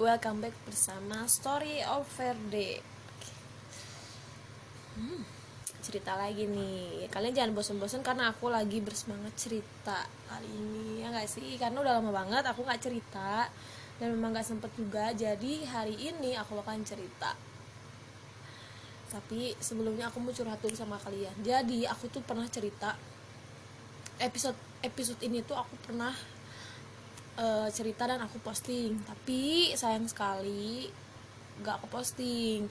welcome back bersama Story of Verde. Hmm, Cerita lagi nih. Kalian jangan bosan-bosan karena aku lagi bersemangat cerita kali ini Ya gak sih? Karena udah lama banget aku gak cerita Dan memang gak sempet juga. Jadi hari ini aku akan cerita. Tapi sebelumnya aku mau curhat dulu sama kalian. Jadi aku tuh pernah cerita Episode episode ini tuh aku pernah uh, cerita dan aku posting. Tapi sayang sekali nggak aku posting.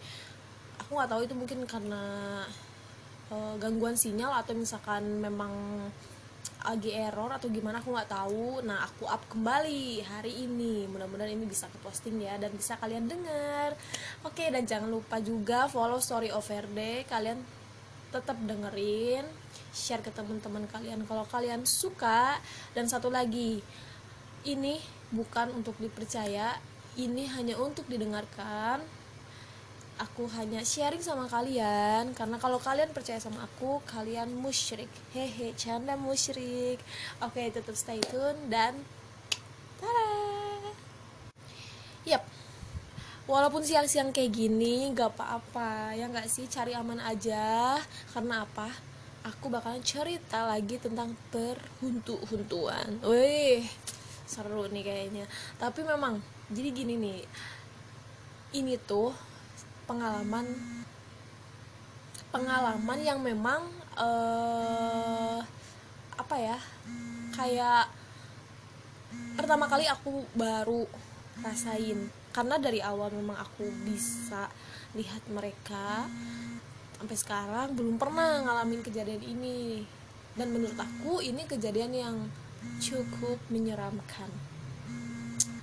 Aku nggak tahu itu mungkin karena uh, gangguan sinyal atau misalkan memang lagi error atau gimana aku nggak tahu. Nah aku up kembali hari ini. Mudah-mudahan ini bisa ke posting ya dan bisa kalian dengar. Oke dan jangan lupa juga follow story over day kalian tetap dengerin share ke teman-teman kalian kalau kalian suka. Dan satu lagi ini bukan untuk dipercaya ini hanya untuk didengarkan. Aku hanya sharing sama kalian karena kalau kalian percaya sama aku kalian musyrik. Hehe canda musyrik. Oke tetap stay tune dan tada! Yap. Walaupun siang-siang kayak gini gak apa-apa. Ya nggak sih? Cari aman aja. Karena apa? Aku bakalan cerita lagi tentang perhuntu-huntuan. Wih seru nih kayaknya. Tapi memang jadi gini nih ini tuh pengalaman pengalaman yang memang uh, apa ya kayak pertama kali aku baru rasain. Karena dari awal memang aku bisa lihat mereka sampai sekarang belum pernah ngalamin kejadian ini. Dan menurut aku ini kejadian yang cukup menyeramkan.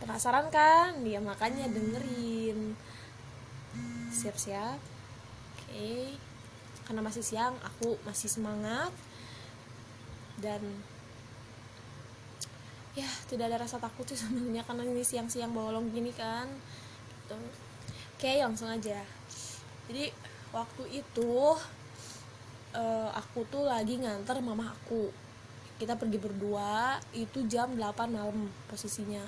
Penasaran kan? Ya makanya dengerin. Siap-siap. Oke. Karena masih siang aku masih semangat. Dan ya tidak ada rasa takut sih sebenarnya karena ini siang-siang bolong gini kan. Gitu. oke langsung aja. Jadi waktu itu uh, aku tuh lagi nganter mama aku kita pergi berdua itu jam 8 malam posisinya.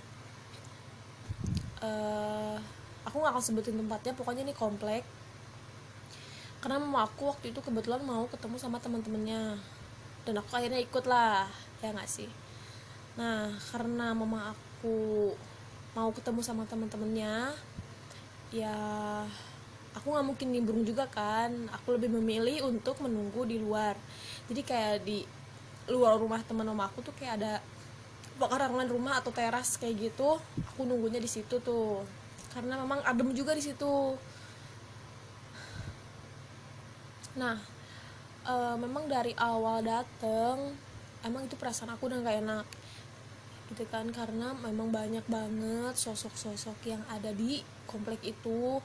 Uh, aku nggak akan sebutin tempatnya pokoknya ini komplek. Karena mama aku waktu itu kebetulan mau ketemu sama teman-temannya. Dan aku akhirnya ikut lah ya nggak sih? Nah karena mama aku mau ketemu sama teman-temannya ya aku nggak mungkin nimbrung juga kan? Aku lebih memilih untuk menunggu di luar. Jadi kayak di luar rumah teman mama aku tuh kayak ada pekarangan rumah atau teras kayak gitu. Aku nunggunya di situ tuh. Karena memang adem juga di situ. Nah e, memang dari awal dateng emang itu perasaan aku udah gak enak. Gitu kan karena memang banyak banget sosok-sosok yang ada di komplek itu.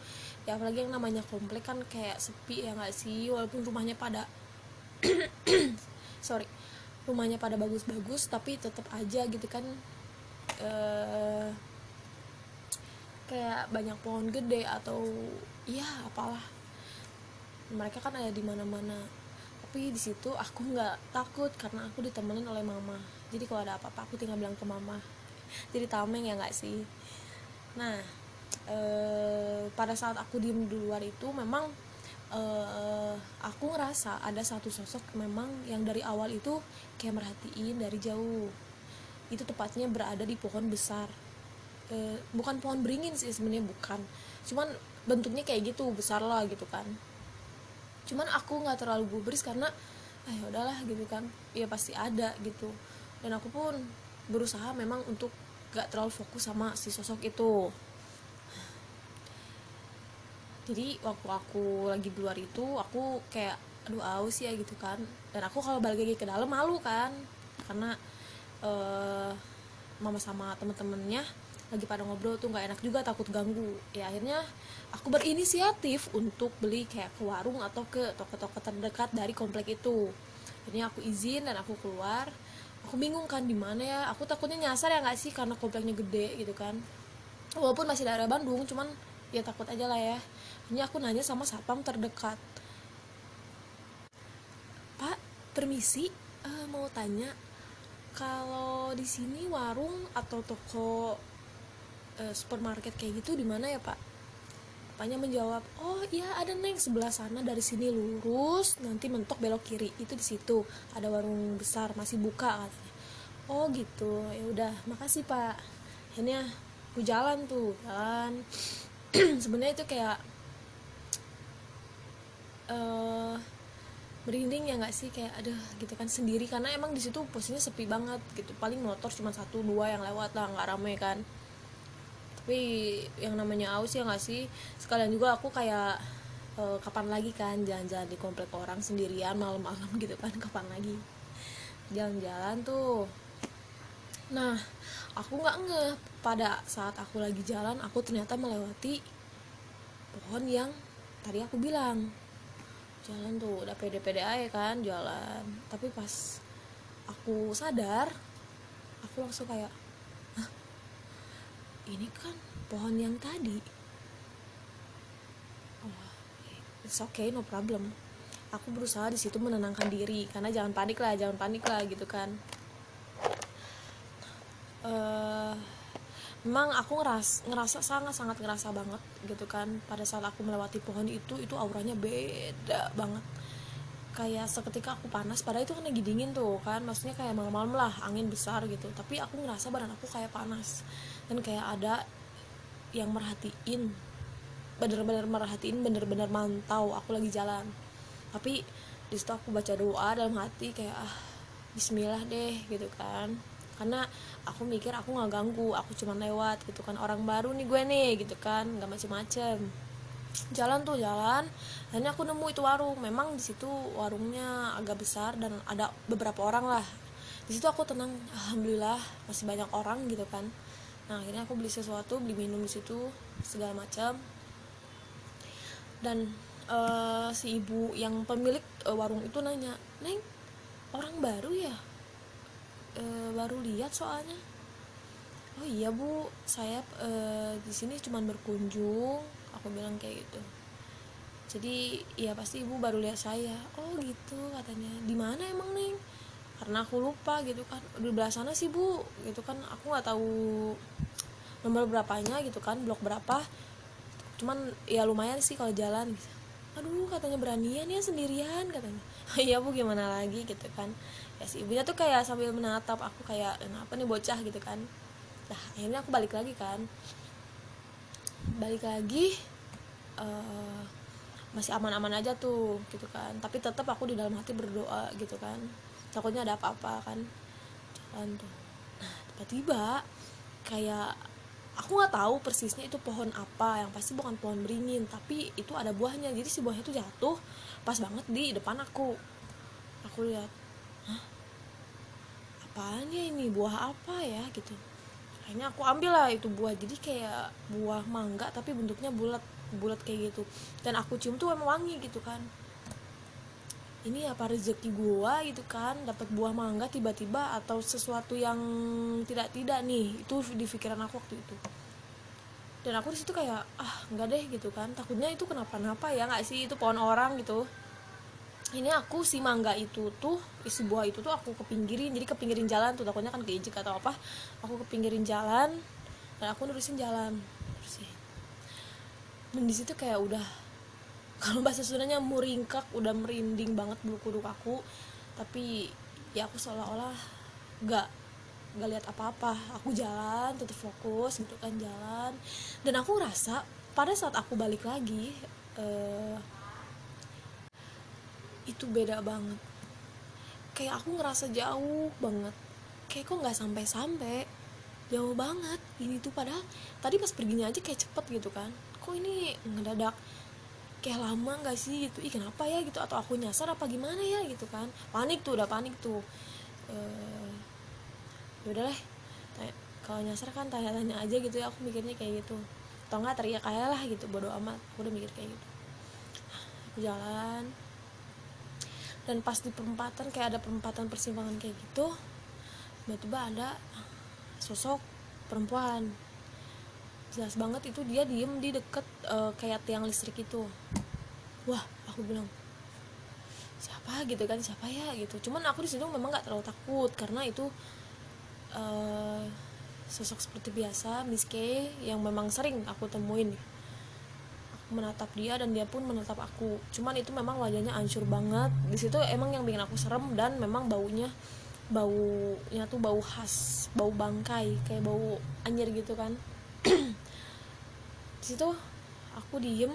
Ya apalagi yang namanya komplek kan kayak sepi ya nggak sih? Walaupun rumahnya pada sorry rumahnya pada bagus-bagus tapi tetap aja gitu kan uh, kayak banyak pohon gede atau iya apalah. Mereka kan ada di mana-mana. Tapi di situ aku nggak takut karena aku ditemenin oleh mama. Jadi kalau ada apa-apa aku tinggal bilang ke mama. Jadi tameng ya nggak sih? Nah eh, pada saat aku diem di luar itu memang uh, aku ngerasa ada satu sosok memang yang dari awal itu kayak merhatiin dari jauh. Itu tepatnya berada di pohon besar. Uh, bukan pohon beringin sih sebenarnya bukan. Cuman bentuknya kayak gitu besar lah gitu kan. Cuman aku nggak terlalu gubris karena ah ya udahlah gitu kan. Ya pasti ada gitu. Dan aku pun berusaha memang untuk gak terlalu fokus sama si sosok itu jadi waktu aku lagi di luar itu aku kayak aduh aus ya gitu kan. Dan aku kalau balik lagi ke dalam malu kan. Karena uh, mama sama temen-temennya lagi pada ngobrol tuh nggak enak juga takut ganggu. Ya akhirnya aku berinisiatif untuk beli kayak ke warung atau ke toko-toko terdekat dari komplek itu. Akhirnya aku izin dan aku keluar. Aku bingung kan di mana ya. Aku takutnya nyasar ya nggak sih karena kompleknya gede gitu kan. Walaupun masih daerah Bandung cuman ya takut aja lah ya ini aku nanya sama satpam terdekat pak permisi uh, mau tanya kalau di sini warung atau toko eh, supermarket kayak gitu di mana ya pak Bapaknya menjawab, oh iya ada neng sebelah sana dari sini lurus, nanti mentok belok kiri itu di situ ada warung besar masih buka katanya. Oh gitu, ya udah makasih pak. Akhirnya aku jalan tuh jalan. Sebenarnya itu kayak eh merinding ya nggak sih? Kayak aduh gitu kan sendiri. Karena emang di situ posisinya sepi banget gitu. Paling motor cuma satu dua yang lewat lah nggak rame kan. Tapi yang namanya aus ya nggak sih? Sekalian juga aku kayak eh, kapan lagi kan jalan-jalan di komplek orang sendirian malam-malam gitu kan kapan lagi? Jalan-jalan tuh. Nah aku nggak ngeh. Pada saat aku lagi jalan aku ternyata melewati pohon yang tadi aku bilang jalan tuh udah pede-pede aja kan jalan. Tapi pas aku sadar aku langsung kayak Hah? ini kan pohon yang tadi. Oh it's okay no problem. Aku berusaha di situ menenangkan diri karena jangan panik lah jangan panik lah gitu kan. Eh memang aku ngeras ngerasa sangat sangat ngerasa banget gitu kan. Pada saat aku melewati pohon itu itu auranya beda banget. Kayak seketika aku panas padahal itu kan lagi dingin tuh kan. Maksudnya kayak malam-malam lah angin besar gitu. Tapi aku ngerasa badan aku kayak panas. Dan kayak ada yang merhatiin bener-bener merhatiin bener-bener mantau aku lagi jalan. Tapi di situ aku baca doa dalam hati kayak ah Bismillah deh gitu kan karena aku mikir aku nggak ganggu aku cuma lewat gitu kan. Orang baru nih gue nih gitu kan. Nggak macem-macem. Jalan tuh jalan akhirnya aku nemu itu warung. Memang di situ warungnya agak besar dan ada beberapa orang lah. Di situ aku tenang alhamdulillah masih banyak orang gitu kan. Nah akhirnya aku beli sesuatu beli minum di situ segala macam dan eh, si ibu yang pemilik eh, warung itu nanya neng orang baru ya Eh, baru lihat soalnya. Oh iya bu. Saya eh, di sini cuma berkunjung. Aku bilang kayak gitu. Jadi ya pasti ibu baru lihat saya. Oh gitu katanya. Di mana emang neng karena aku lupa gitu kan. Di belah sana sih bu. Gitu kan. Aku nggak tahu nomor berapanya gitu kan. Blok berapa. Cuman ya lumayan sih kalau jalan. Aduh katanya beranian ya sendirian katanya. Iya bu. Gimana lagi gitu kan si ibunya tuh kayak sambil menatap aku kayak kenapa nih bocah gitu kan. Nah akhirnya aku balik lagi kan. Balik lagi eh, masih aman-aman aja tuh gitu kan. Tapi tetap aku di dalam hati berdoa gitu kan. Takutnya ada apa-apa kan. Jalan tuh. Nah tiba-tiba kayak aku nggak tahu persisnya itu pohon apa. Yang pasti bukan pohon beringin tapi itu ada buahnya. Jadi si buahnya tuh jatuh pas banget di depan aku. Aku lihat hah apaan ya ini? Buah apa ya gitu. Akhirnya aku ambil lah itu buah. Jadi kayak buah mangga tapi bentuknya bulat bulat kayak gitu. Dan aku cium tuh emang wangi gitu kan. Ini apa rezeki gua gitu kan dapat buah mangga tiba-tiba atau sesuatu yang tidak tidak nih. Itu di pikiran aku waktu itu. Dan aku di situ kayak ah nggak deh gitu kan. Takutnya itu kenapa-napa ya nggak sih? Itu pohon orang gitu ini aku si mangga itu tuh isi buah itu tuh aku kepinggirin. Jadi kepinggirin jalan tuh takutnya kan keijik atau apa. Aku kepinggirin jalan dan aku nerusin jalan. Terusin dan di kayak udah kalau bahasa Sundanya muringkak udah merinding banget bulu kuduk aku. Tapi ya aku seolah-olah gak gak lihat apa-apa. Aku jalan tetap fokus gitu kan jalan. Dan aku rasa pada saat aku balik lagi eh, itu beda banget. Kayak aku ngerasa jauh banget. Kayak kok nggak sampai-sampai? Jauh banget. Ini tuh padahal tadi pas perginya aja kayak cepet gitu kan. Kok ini ngedadak? Kayak lama nggak sih gitu? Ih kenapa ya gitu? Atau aku nyasar apa gimana ya gitu kan? Panik tuh udah panik tuh. Eh yaudah lah. Tanya- kalau nyasar kan tanya-tanya aja gitu ya. Aku mikirnya kayak gitu. Atau nggak teriak aja lah gitu. Bodo amat. Aku udah mikir kayak gitu. Aku jalan dan pas di perempatan kayak ada perempatan persimpangan kayak gitu tiba-tiba ada sosok perempuan. Jelas banget itu dia diem di deket eh, kayak tiang listrik itu. Wah aku bilang siapa? Gitu kan siapa ya? Gitu. Cuman aku di situ memang nggak terlalu takut karena itu eh, sosok seperti biasa Miss K yang memang sering aku temuin menatap dia dan dia pun menatap aku. Cuman itu memang wajahnya hancur banget. Di situ emang yang bikin aku serem dan memang baunya baunya tuh bau khas bau bangkai kayak bau anjir gitu kan. Di situ aku diem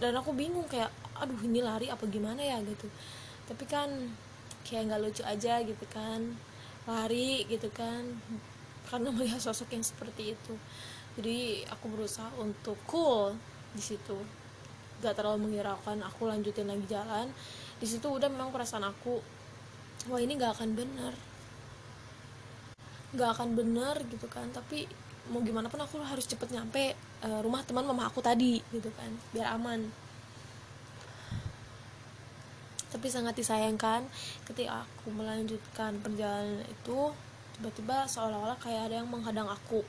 dan aku bingung kayak aduh ini lari apa gimana ya? gitu. Tapi kan kayak nggak lucu aja gitu kan. Lari gitu kan. Karena melihat sosok yang seperti itu. Jadi aku berusaha untuk cool di situ. Gak terlalu menghiraukan aku lanjutin lagi jalan. Di situ udah memang perasaan aku wah ini gak akan bener gak akan bener gitu kan tapi mau gimana pun aku harus cepet nyampe uh, rumah teman mama aku tadi gitu kan biar aman. Tapi sangat disayangkan ketika aku melanjutkan perjalanan itu tiba-tiba seolah-olah kayak ada yang menghadang aku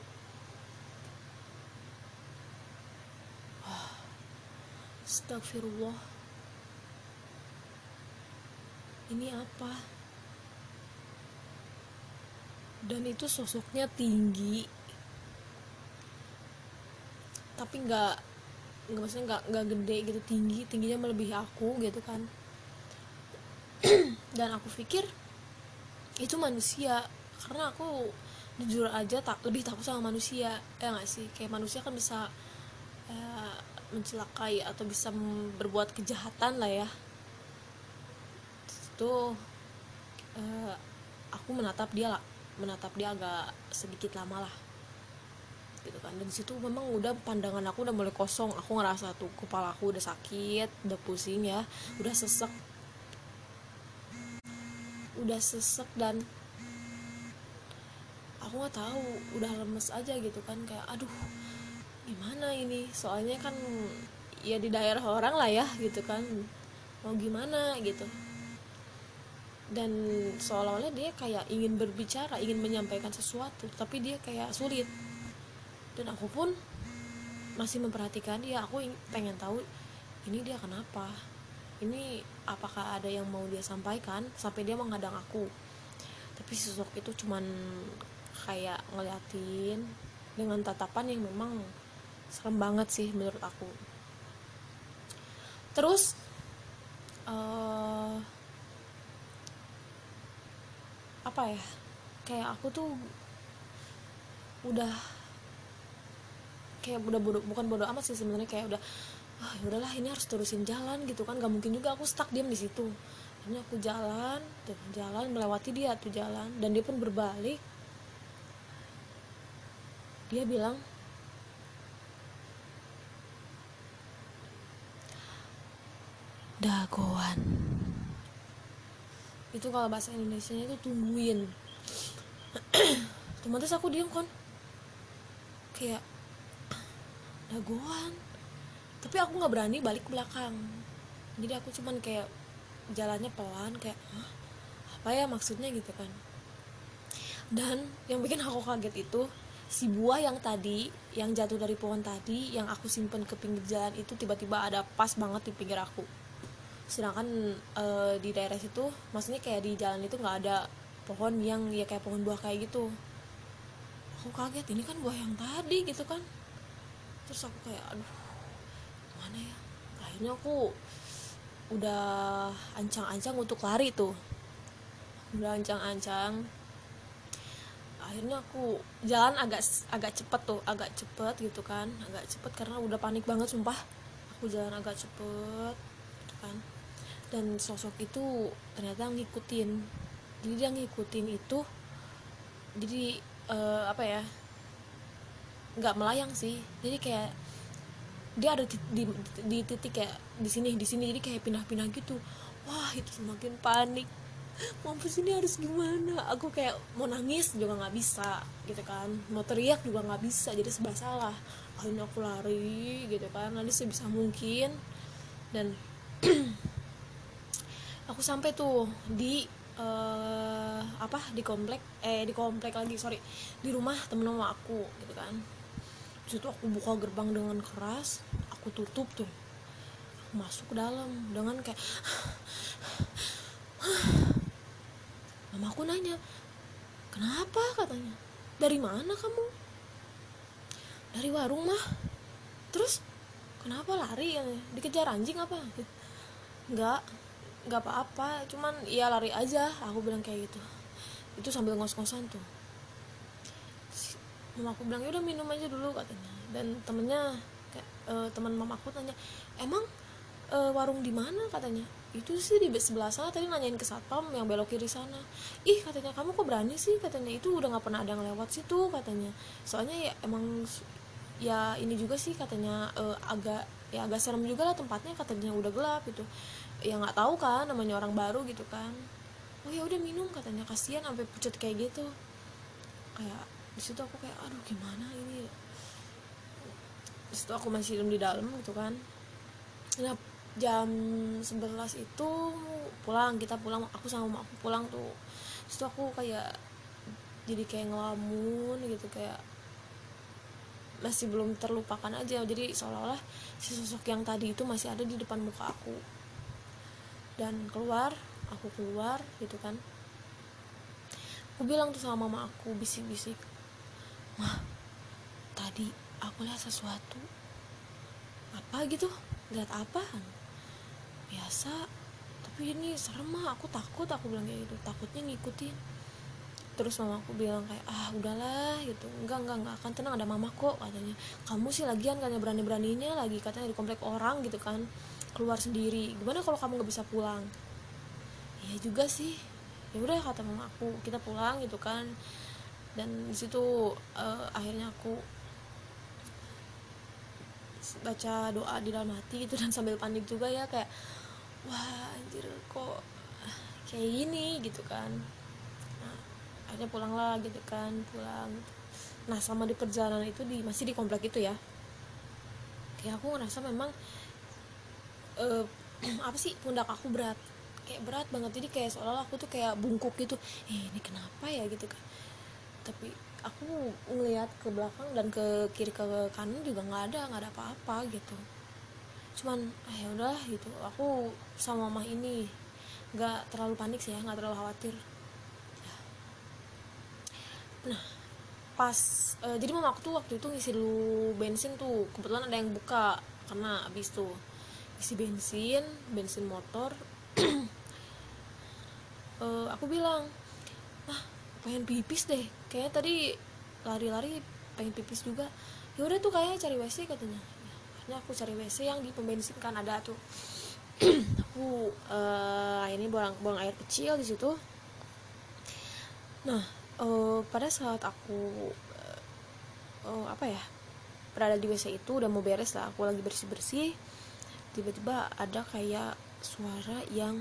Astagfirullah. Ini apa? Dan itu sosoknya tinggi. Tapi nggak nggak maksudnya nggak nggak gede gitu tinggi tingginya melebihi aku gitu kan. Dan aku pikir itu manusia. Karena aku jujur aja tak lebih takut sama manusia. Ya nggak sih? Kayak manusia kan bisa mencelakai atau bisa berbuat kejahatan lah ya. Itu uh, aku menatap dia lah. Menatap dia agak sedikit lama lah. Gitu kan. Dan situ memang udah pandangan aku udah mulai kosong. Aku ngerasa tuh kepala aku udah sakit udah pusing ya. Udah sesek. Udah sesek dan aku nggak tahu. Udah lemes aja gitu kan. Kayak aduh gimana ini? Soalnya kan ya di daerah orang lah ya gitu kan. Mau gimana? gitu. Dan seolah-olah dia kayak ingin berbicara ingin menyampaikan sesuatu tapi dia kayak sulit. Dan aku pun masih memperhatikan dia. Aku pengen tahu ini dia kenapa? Ini apakah ada yang mau dia sampaikan? Sampai dia menghadang aku. Tapi sosok itu cuman kayak ngeliatin dengan tatapan yang memang serem banget sih menurut aku. Terus uh, apa ya? Kayak aku tuh udah kayak udah bodo, bukan bodoh amat sih sebenarnya kayak udah ah ya udahlah ini harus terusin jalan gitu kan. Gak mungkin juga aku stuck diam di situ. Ini aku jalan jalan melewati dia tuh jalan. Dan dia pun berbalik. Dia bilang dagoan. Itu kalau bahasa Indonesia itu tungguin. Otomatis aku diam kan kayak dagoan? Tapi aku nggak berani balik ke belakang. Jadi aku cuman kayak jalannya pelan kayak Hah, apa ya maksudnya? Gitu kan. Dan yang bikin aku kaget itu si buah yang tadi yang jatuh dari pohon tadi yang aku simpen ke pinggir jalan itu tiba-tiba ada pas banget di pinggir aku sedangkan e, di daerah situ maksudnya kayak di jalan itu nggak ada pohon yang ya kayak pohon buah kayak gitu. Aku kaget ini kan buah yang tadi gitu kan. Terus aku kayak aduh mana ya? Akhirnya aku udah ancang-ancang untuk lari tuh. Udah ancang-ancang. Akhirnya aku jalan agak agak cepet tuh agak cepet gitu kan. Agak cepet karena udah panik banget sumpah. Aku jalan agak cepet gitu kan dan sosok itu ternyata ngikutin. Jadi dia ngikutin itu jadi uh, apa ya nggak melayang sih. Jadi kayak dia ada di, di, di titik kayak di sini di sini. Jadi kayak pindah-pindah gitu. Wah itu semakin panik. Mampus ini harus gimana? Aku kayak mau nangis juga nggak bisa gitu kan. Mau teriak juga nggak bisa jadi sebab salah. Akhirnya aku lari gitu kan. Nanti sebisa mungkin. Dan aku sampai tuh di uh, apa di komplek eh di komplek lagi sorry. Di rumah temen mama aku gitu kan. Situ aku buka gerbang dengan keras aku tutup tuh. Aku masuk ke dalam dengan kayak mama aku nanya kenapa? katanya. Dari mana kamu? Dari warung mah. Terus kenapa lari? dikejar anjing apa? Nggak nggak apa-apa cuman ya lari aja. Aku bilang kayak gitu. Itu sambil ngos-ngosan tuh. Mama aku bilang ya udah minum aja dulu katanya. Dan temennya uh, teman mama aku tanya emang uh, warung di mana? katanya. Itu sih di sebelah sana. Tadi nanyain ke satpam yang belok kiri sana. Ih katanya kamu kok berani sih? katanya. Itu udah nggak pernah ada yang lewat situ katanya. Soalnya ya emang ya ini juga sih katanya uh, agak ya agak serem juga lah tempatnya katanya. Udah gelap gitu ya nggak tahu kan namanya orang baru gitu kan. Oh ya udah minum katanya. Kasihan sampai pucat kayak gitu. Kayak di situ aku kayak aduh gimana ini? Di situ aku masih di dalam gitu kan. Nah jam 11 itu pulang kita pulang aku sama aku pulang tuh. Situ aku kayak jadi kayak ngelamun gitu kayak masih belum terlupakan aja. Jadi seolah-olah si sosok yang tadi itu masih ada di depan muka aku dan keluar aku keluar gitu kan. Aku bilang tuh sama mama aku bisik-bisik. Mah tadi aku lihat sesuatu. Apa gitu? Lihat apa biasa tapi ini serem mah aku takut aku bilang kayak gitu. Takutnya ngikutin. Terus mama aku bilang kayak ah udahlah gitu. Enggak enggak enggak. Akan tenang ada mama kok katanya. Kamu sih lagian katanya berani beraninya lagi katanya di komplek orang gitu kan keluar sendiri. Gimana kalau kamu nggak bisa pulang? Ya juga sih. Ya udah kata mama aku kita pulang gitu kan. Dan di situ uh, akhirnya aku baca doa di dalam hati itu dan sambil panik juga ya kayak wah anjir kok kayak gini gitu kan. Nah, akhirnya pulang lah gitu kan pulang. Nah selama di perjalanan itu di masih di komplek itu ya. Kayak aku ngerasa memang uh, apa sih pundak aku berat. Kayak berat banget. Jadi kayak seolah-olah aku tuh kayak bungkuk gitu. Eh ini kenapa ya gitu kan. Tapi aku ngelihat ke belakang dan ke kiri ke kanan juga nggak ada nggak ada apa-apa gitu. Cuman ah ya udah gitu. Aku sama mama ini nggak terlalu panik sih ya nggak terlalu khawatir. Nah pas uh, jadi mama aku tuh waktu itu ngisi dulu bensin tuh. Kebetulan ada yang buka karena abis tuh isi bensin bensin motor. Uh, aku bilang ah pengen pipis deh. Kayaknya tadi lari-lari pengen pipis juga. Ya udah tuh kayaknya cari wc katanya. Akhirnya aku cari wc yang di pembensin kan ada tuh. Aku uh, ini buang buang air kecil di situ. Nah uh, pada saat aku uh, uh, apa ya berada di wc itu udah mau beres lah. Aku lagi bersih bersih tiba-tiba ada kayak suara yang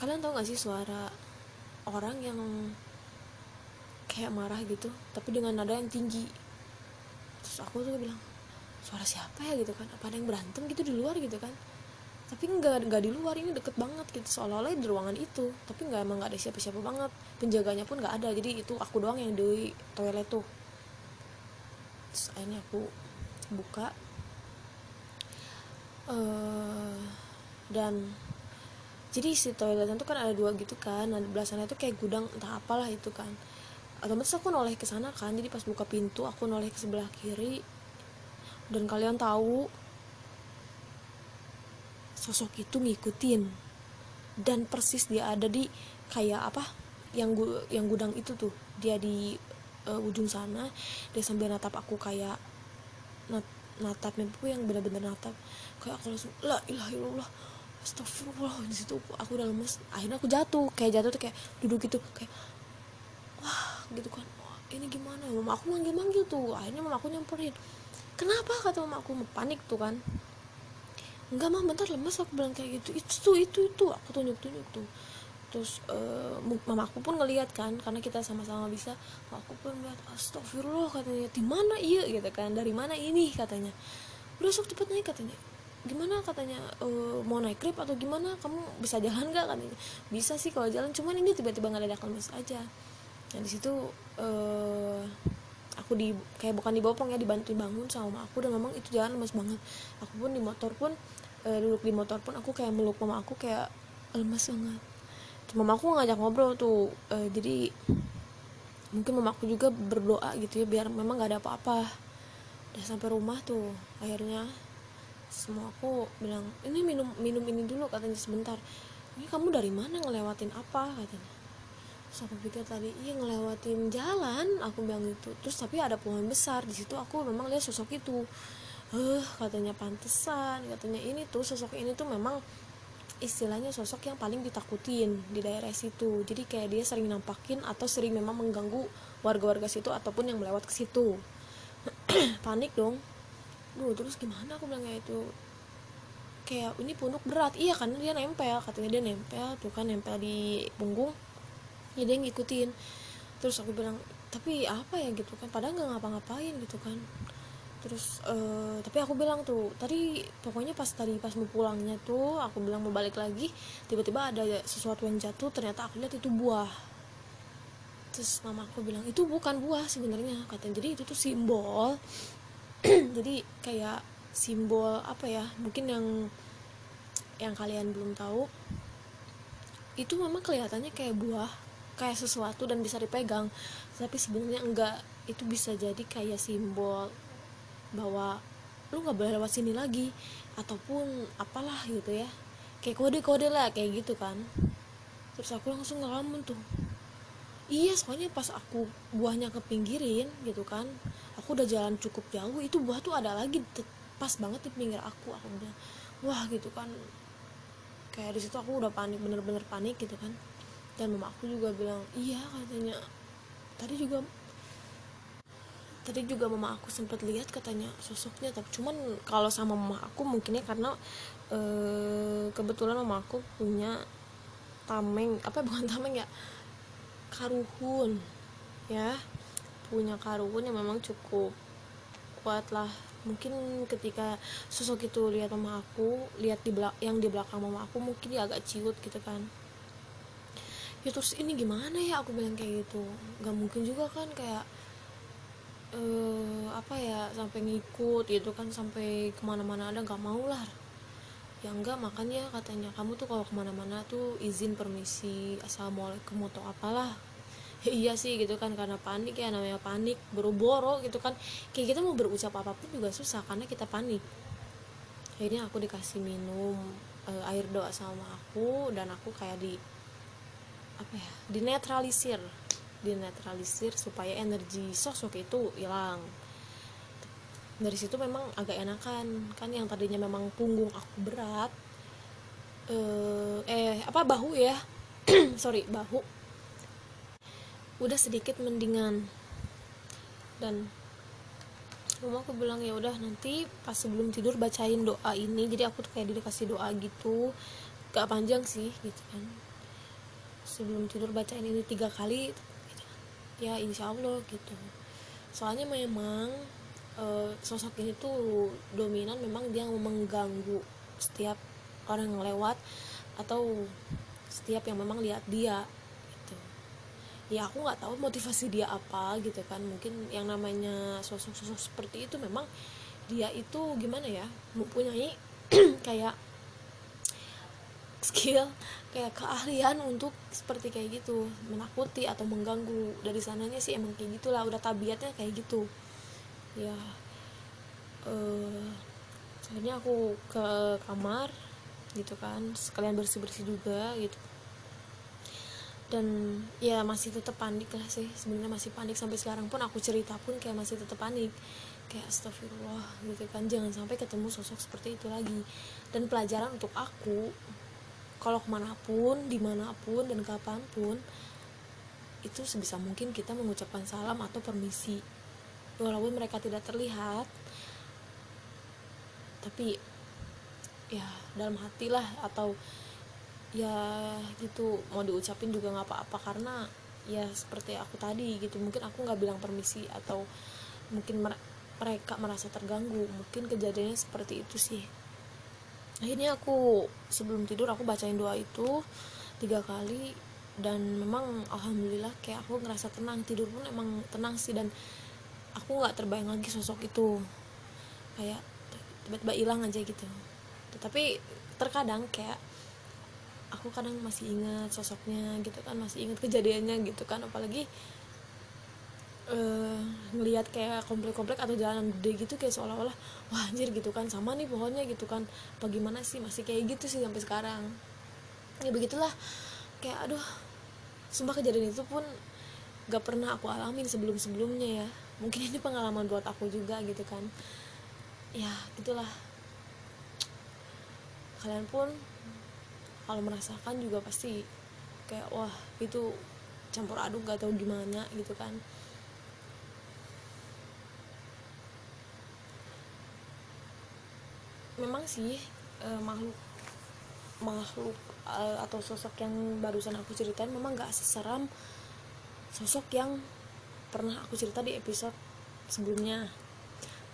kalian tau gak sih suara orang yang kayak marah gitu tapi dengan nada yang tinggi? Terus aku tuh bilang suara siapa ya? gitu kan. Apa ada yang berantem gitu di luar? gitu kan. Tapi nggak nggak di luar ini deket banget gitu. Seolah-olah di ruangan itu tapi nggak emang nggak ada siapa-siapa banget. Penjaganya pun nggak ada jadi itu aku doang yang di toilet tuh. Terus akhirnya aku buka uh, dan jadi si toiletnya tuh kan ada dua gitu kan. Nah belasannya tuh kayak gudang entah apalah itu kan. Otomatis aku noleh ke sana kan. Jadi pas buka pintu aku noleh ke sebelah kiri. Dan kalian tahu sosok itu ngikutin. Dan persis dia ada di kayak apa yang gu yang gudang itu tuh. Dia di uh, ujung sana. Dia sambil natap aku kayak nat natapnya tuh yang benar-benar natap. Kayak aku langsung la ilah illallah Astagfirullah. Di situ aku udah lemes akhirnya aku jatuh. Kayak jatuh tuh kayak duduk gitu kayak wah gitu kan. Wah ini gimana mama aku manggil manggil tuh akhirnya mama aku nyamperin. Kenapa? kata mama aku panik tuh kan. Enggak mah bentar lemes. Aku bilang kayak gitu. Itu itu itu. Aku tunjuk tunjuk tuh terus uh, mama aku pun ngeliat kan karena kita sama-sama bisa aku pun ngeliat astagfirullah katanya di mana iya? Gitu kan dari mana ini? katanya. Udah sok cepet naik katanya. Gimana? katanya e, mau naik grab atau gimana? Kamu bisa jalan gak katanya. Bisa sih kalau jalan cuman ini tiba-tiba nggak ada lemes aja. Nah di situ uh, aku di kayak bukan dibopong ya dibantu bangun sama aku dan memang itu jalan lemes banget. Aku pun di motor pun uh, duduk di motor pun aku kayak meluk mama aku kayak lemes banget mama aku ngajak ngobrol tuh uh, jadi mungkin mamaku juga berdoa gitu ya biar memang gak ada apa-apa. Udah sampai rumah tuh akhirnya semua aku bilang ini minum minum ini dulu katanya sebentar. Ini kamu dari mana ngelewatin apa? katanya. Terus aku pikir tadi iya ngelewatin jalan aku bilang gitu. Terus tapi ada pohon besar di situ aku memang lihat sosok itu. Eh uh, katanya pantesan katanya. Ini tuh sosok ini tuh memang istilahnya sosok yang paling ditakutin di daerah situ. Jadi kayak dia sering nampakin atau sering memang mengganggu warga-warga situ ataupun yang melewat ke situ. Panik dong. Duh terus gimana aku bilang kayak itu? Kayak ini punuk berat. Iya karena dia nempel. Katanya dia nempel tuh kan nempel di punggung. Ya dia ngikutin. Terus aku bilang tapi apa ya? Gitu kan. Padahal nggak ngapa-ngapain gitu kan terus uh, tapi aku bilang tuh tadi pokoknya pas tadi pas mau pulangnya tuh aku bilang mau balik lagi tiba-tiba ada sesuatu yang jatuh ternyata aku lihat itu buah. Terus mama aku bilang itu bukan buah sebenarnya katanya. Jadi itu tuh simbol. Jadi kayak simbol apa ya mungkin yang yang kalian belum tahu. Itu memang kelihatannya kayak buah kayak sesuatu dan bisa dipegang. Tapi sebenarnya enggak. Itu bisa jadi kayak simbol bahwa lu nggak boleh lewat sini lagi ataupun apalah gitu ya. Kayak kode-kode lah kayak gitu kan. Terus aku langsung ngelamun tuh. Iya soalnya pas aku buahnya kepinggirin gitu kan aku udah jalan cukup jauh itu buah tuh ada lagi pas banget di pinggir aku. Aku bilang wah gitu kan. Kayak di situ aku udah panik bener-bener panik gitu kan. Dan mama aku juga bilang iya katanya. Tadi juga tadi juga mama aku sempat lihat katanya sosoknya tapi cuman kalau sama mama aku mungkinnya karena e, kebetulan mama aku punya tameng apa bukan tameng ya karuhun ya. Punya karuhun yang memang cukup kuat lah. Mungkin ketika sosok itu lihat mama aku lihat di belak yang di belakang mama aku mungkin dia agak ciut gitu kan. Ya terus ini gimana ya aku bilang kayak gitu. Nggak mungkin juga kan kayak uh, apa ya sampai ngikut gitu kan sampai ke mana-mana ada nggak mau lah. Ya enggak makanya katanya kamu tuh kalau ke mana-mana tuh izin permisi assalamualaikum atau apalah. Ya, iya sih gitu kan karena panik ya namanya panik buru-buru gitu kan. Kayak kita mau berucap apa pun juga susah karena kita panik. Akhirnya aku dikasih minum uh, air doa sama aku dan aku kayak di apa ya dinetralisir dinetralisir supaya energi sosok itu hilang. Dari situ memang agak enakan. Kan yang tadinya memang punggung aku berat eh, eh apa bahu ya? Sorry bahu. Udah sedikit mendingan. Dan mama aku bilang ya udah nanti pas sebelum tidur bacain doa ini. Jadi aku tuh kayak dikasih doa gitu. Gak panjang sih gitu kan. Sebelum tidur bacain ini tiga kali ya insya Allah gitu. Soalnya memang e, sosok ini tuh dominan memang dia mengganggu setiap orang yang lewat atau setiap yang memang lihat dia gitu. Ya aku nggak tahu motivasi dia apa gitu kan. Mungkin yang namanya sosok-sosok seperti itu memang dia itu gimana ya mempunyai kayak skill kayak keahlian untuk seperti kayak gitu menakuti atau mengganggu. Dari sananya sih emang kayak gitulah udah tabiatnya kayak gitu. Ya uh, akhirnya aku ke kamar gitu kan sekalian bersih bersih juga gitu. Dan ya masih tetap panik lah sih sebenarnya masih panik sampai sekarang pun aku cerita pun kayak masih tetap panik. Kayak astagfirullah gitu kan jangan sampai ketemu sosok seperti itu lagi. Dan pelajaran untuk aku kalau ke mana pun di mana pun dan kapan pun itu sebisa mungkin kita mengucapkan salam atau permisi. Walaupun mereka tidak terlihat tapi ya dalam hati lah atau ya gitu mau diucapin juga nggak apa-apa karena ya seperti aku tadi gitu mungkin aku nggak bilang permisi atau mungkin mereka merasa terganggu. Mungkin kejadiannya seperti itu sih akhirnya aku sebelum tidur aku bacain doa itu tiga kali dan memang alhamdulillah kayak aku ngerasa tenang tidur pun emang tenang sih dan aku nggak terbayang lagi sosok itu. Kayak tiba-tiba hilang aja gitu. Tetapi terkadang kayak aku kadang masih ingat sosoknya gitu kan masih ingat kejadiannya gitu kan apalagi uh, ngelihat kayak komplek-komplek atau jalanan gede gitu kayak seolah-olah wah anjir gitu kan. Sama nih pohonnya gitu kan. Bagaimana sih? Masih kayak gitu sih sampai sekarang. Ya begitulah. Kayak aduh sumpah kejadian itu pun gak pernah aku alamin sebelum-sebelumnya ya. Mungkin ini pengalaman buat aku juga gitu kan. Ya gitulah. Kalian pun kalau merasakan juga pasti kayak wah itu campur aduk gak tau gimana gitu kan memang sih eh, makhluk makhluk eh, atau sosok yang barusan aku ceritain memang gak seseram sosok yang pernah aku cerita di episode sebelumnya.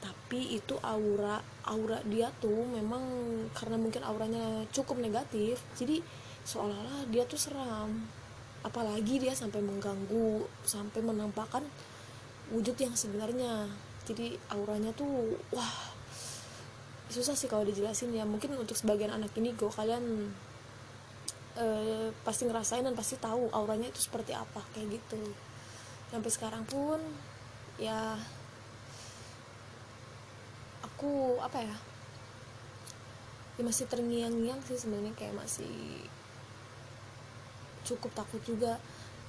Tapi itu aura aura dia tuh memang karena mungkin auranya cukup negatif jadi seolah-olah dia tuh seram. Apalagi dia sampai mengganggu sampai menampakkan wujud yang sebenarnya. Jadi auranya tuh wah susah sih kalau dijelasin ya. Mungkin untuk sebagian anak ini gue kalian eh, pasti ngerasain dan pasti tahu auranya itu seperti apa kayak gitu. Sampai sekarang pun ya aku apa ya ya masih terngiang-ngiang sih sebenarnya kayak masih cukup takut juga.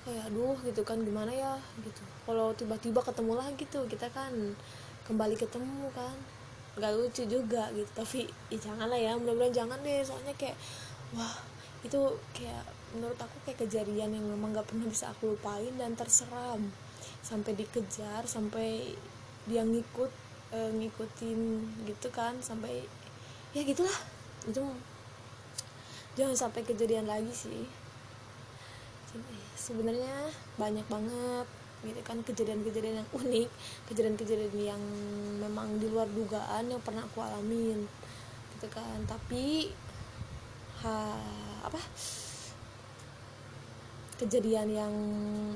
Kayak aduh gitu kan gimana ya? Gitu. Kalau tiba-tiba ketemu lagi tuh kita kan kembali ketemu kan nggak lucu juga gitu. Tapi ya jangan lah ya mudah-mudahan jangan deh. Soalnya kayak wah itu kayak menurut aku kayak kejadian yang memang gak pernah bisa aku lupain dan terseram. Sampai dikejar sampai dia ngikut e, ngikutin gitu kan sampai ya gitulah. Itu jangan sampai kejadian lagi sih. Sebenarnya banyak banget gitu kan kejadian-kejadian yang unik kejadian-kejadian yang memang di luar dugaan yang pernah aku alamin gitu kan. Tapi ha apa? Kejadian yang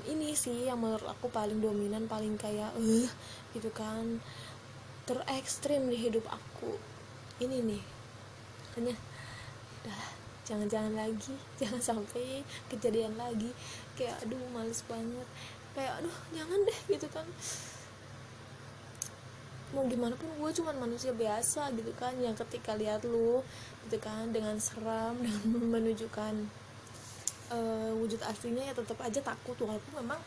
ini sih yang menurut aku paling dominan paling kayak uh, gitu kan. Terekstrim di hidup aku. Ini nih hanya udah jangan-jangan lagi jangan sampai kejadian lagi. Kayak aduh males banget kayak aduh jangan deh gitu kan. Mau gimana pun gue cuman manusia biasa gitu kan yang ketika lihat lu gitu kan dengan seram dan menunjukkan uh, wujud aslinya ya tetap aja takut. Walaupun memang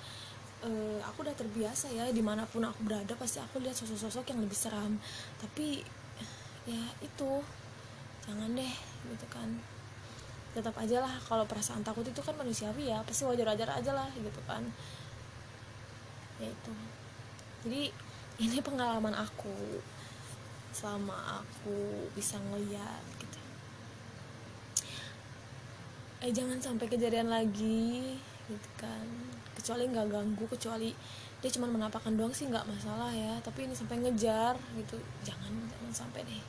uh, aku udah terbiasa ya di mana pun aku berada pasti aku lihat sosok-sosok yang lebih seram. Tapi ya itu jangan deh gitu kan. Tetap aja lah kalau perasaan takut itu kan manusiawi ya pasti wajar-wajar aja lah gitu kan ya itu. Jadi ini pengalaman aku selama aku bisa ngeliat gitu. Eh jangan sampai kejadian lagi gitu kan. Kecuali nggak ganggu kecuali dia cuma menampakkan doang sih nggak masalah ya. Tapi ini sampai ngejar gitu. Jangan jangan sampai deh.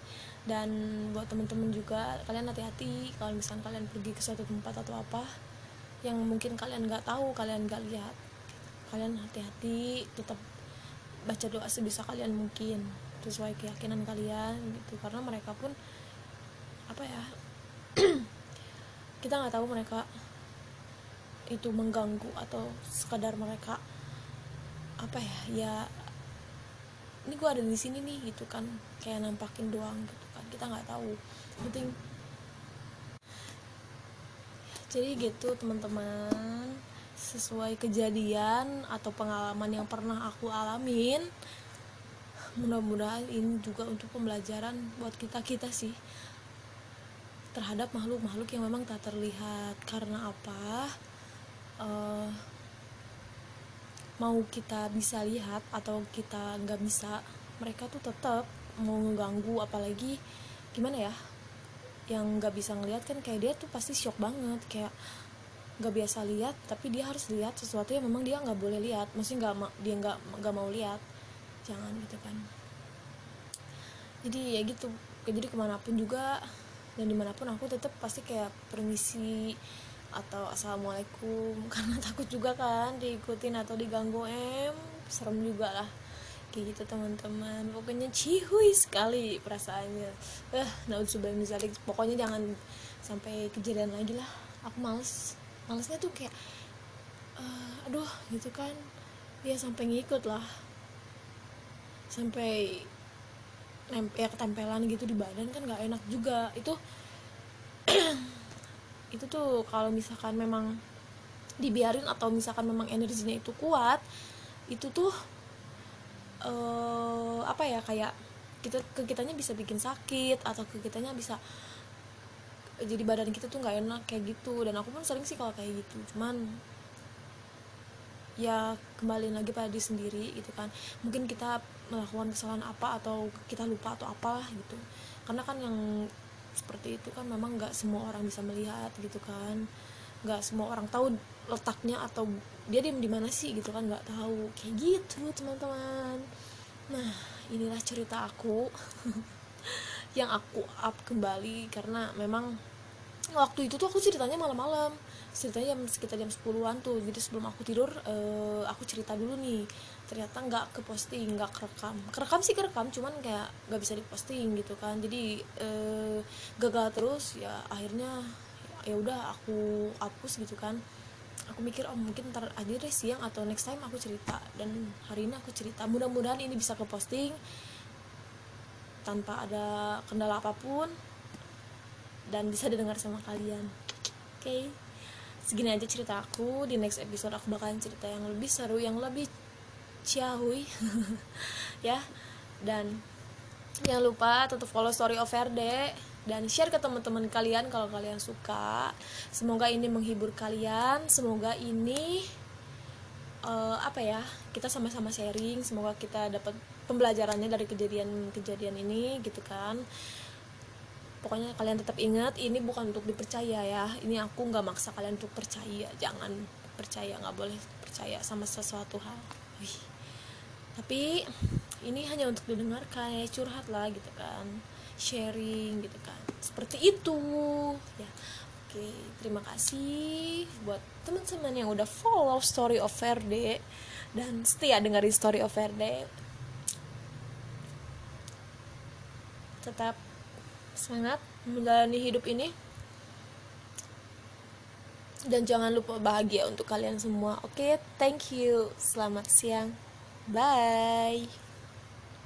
Dan buat temen-temen juga kalian hati-hati kalau misalnya kalian pergi ke suatu tempat atau apa yang mungkin kalian nggak tahu kalian nggak lihat kalian hati-hati tetap baca doa sebisa kalian mungkin sesuai keyakinan kalian gitu. Karena mereka pun apa ya kita nggak tahu mereka itu mengganggu atau sekadar mereka apa ya ya ini gue ada di sini nih gitu kan. Kayak nampakin doang gitu kan. Kita nggak tahu. Penting jadi gitu teman-teman sesuai kejadian atau pengalaman yang pernah aku alamin mudah-mudahan ini juga untuk pembelajaran buat kita kita sih terhadap makhluk-makhluk yang memang tak terlihat. Karena apa? Uh, mau kita bisa lihat atau kita nggak bisa mereka tuh tetap mau ngeganggu. Apalagi gimana ya? Yang nggak bisa ngelihat kan kayak dia tuh pasti shock banget kayak nggak biasa lihat tapi dia harus lihat sesuatu yang memang dia nggak boleh lihat. Maksudnya nggak dia nggak nggak mau lihat. Jangan gitu kan. Jadi ya gitu. Jadi ke mana pun juga dan di mana pun aku tetap pasti kayak permisi atau assalamualaikum. Karena takut juga kan diikutin atau diganggu em serem juga lah. Kayak gitu teman-teman. Pokoknya cihui sekali perasaannya. Eh naudzubillah pokoknya jangan sampai kejadian lagi lah. Aku males malesnya tuh kayak uh, aduh gitu kan. Dia sampai ngikut lah. Sampai ya ketempelan gitu di badan kan nggak enak juga. Itu itu tuh kalau misalkan memang dibiarin atau misalkan memang energinya itu kuat itu tuh uh, apa ya kayak kita ke kitanya bisa bikin sakit atau ke kitanya bisa jadi badan kita tuh nggak enak kayak gitu. Dan aku pun sering sih kalau kayak gitu. Cuman ya kembali lagi pada diri sendiri gitu kan. Mungkin kita melakukan kesalahan apa atau kita lupa atau apalah gitu. Karena kan yang seperti itu kan memang nggak semua orang bisa melihat gitu kan. Nggak semua orang tahu letaknya atau dia diem di mana sih gitu kan. Nggak tahu. Kayak gitu teman-teman. Nah inilah cerita aku yang aku up kembali karena memang waktu itu tuh aku ceritanya malam-malam. Ceritanya jam sekitar jam 10-an tuh. Jadi sebelum aku tidur uh, aku cerita dulu nih. Ternyata nggak ke posting nggak kerekam. Kerekam sih kerekam cuman kayak nggak bisa diposting gitu kan. Jadi uh, gagal terus ya akhirnya ya udah aku hapus gitu kan. Aku mikir oh mungkin ntar aja deh siang atau next time aku cerita. Dan hari ini aku cerita. Mudah-mudahan ini bisa ke posting tanpa ada kendala apa pun dan bisa didengar sama kalian. Oke okay? segini aja cerita aku. Di next episode aku bakalan cerita yang lebih seru yang lebih ciahui ya. Dan jangan lupa tetap follow story of RD dan share ke teman-teman kalian kalau kalian suka. Semoga ini menghibur kalian. Semoga ini uh, apa ya kita sama-sama sharing. Semoga kita dapat pembelajarannya dari kejadian-kejadian ini gitu kan. Pokoknya kalian tetap ingat ini bukan untuk dipercaya ya. Ini aku nggak maksa kalian untuk percaya. Jangan percaya nggak boleh percaya sama sesuatu hal. Wih. tapi ini hanya untuk didengarkan ya curhat lah gitu kan. Sharing gitu kan. Seperti itu. Ya. Oke terima kasih buat teman-teman yang udah follow story of Verde. Dan setia dengerin story of Verde tetap semangat menjalani hidup ini. Dan jangan lupa bahagia untuk kalian semua. Oke okay? thank you. Selamat siang. Bye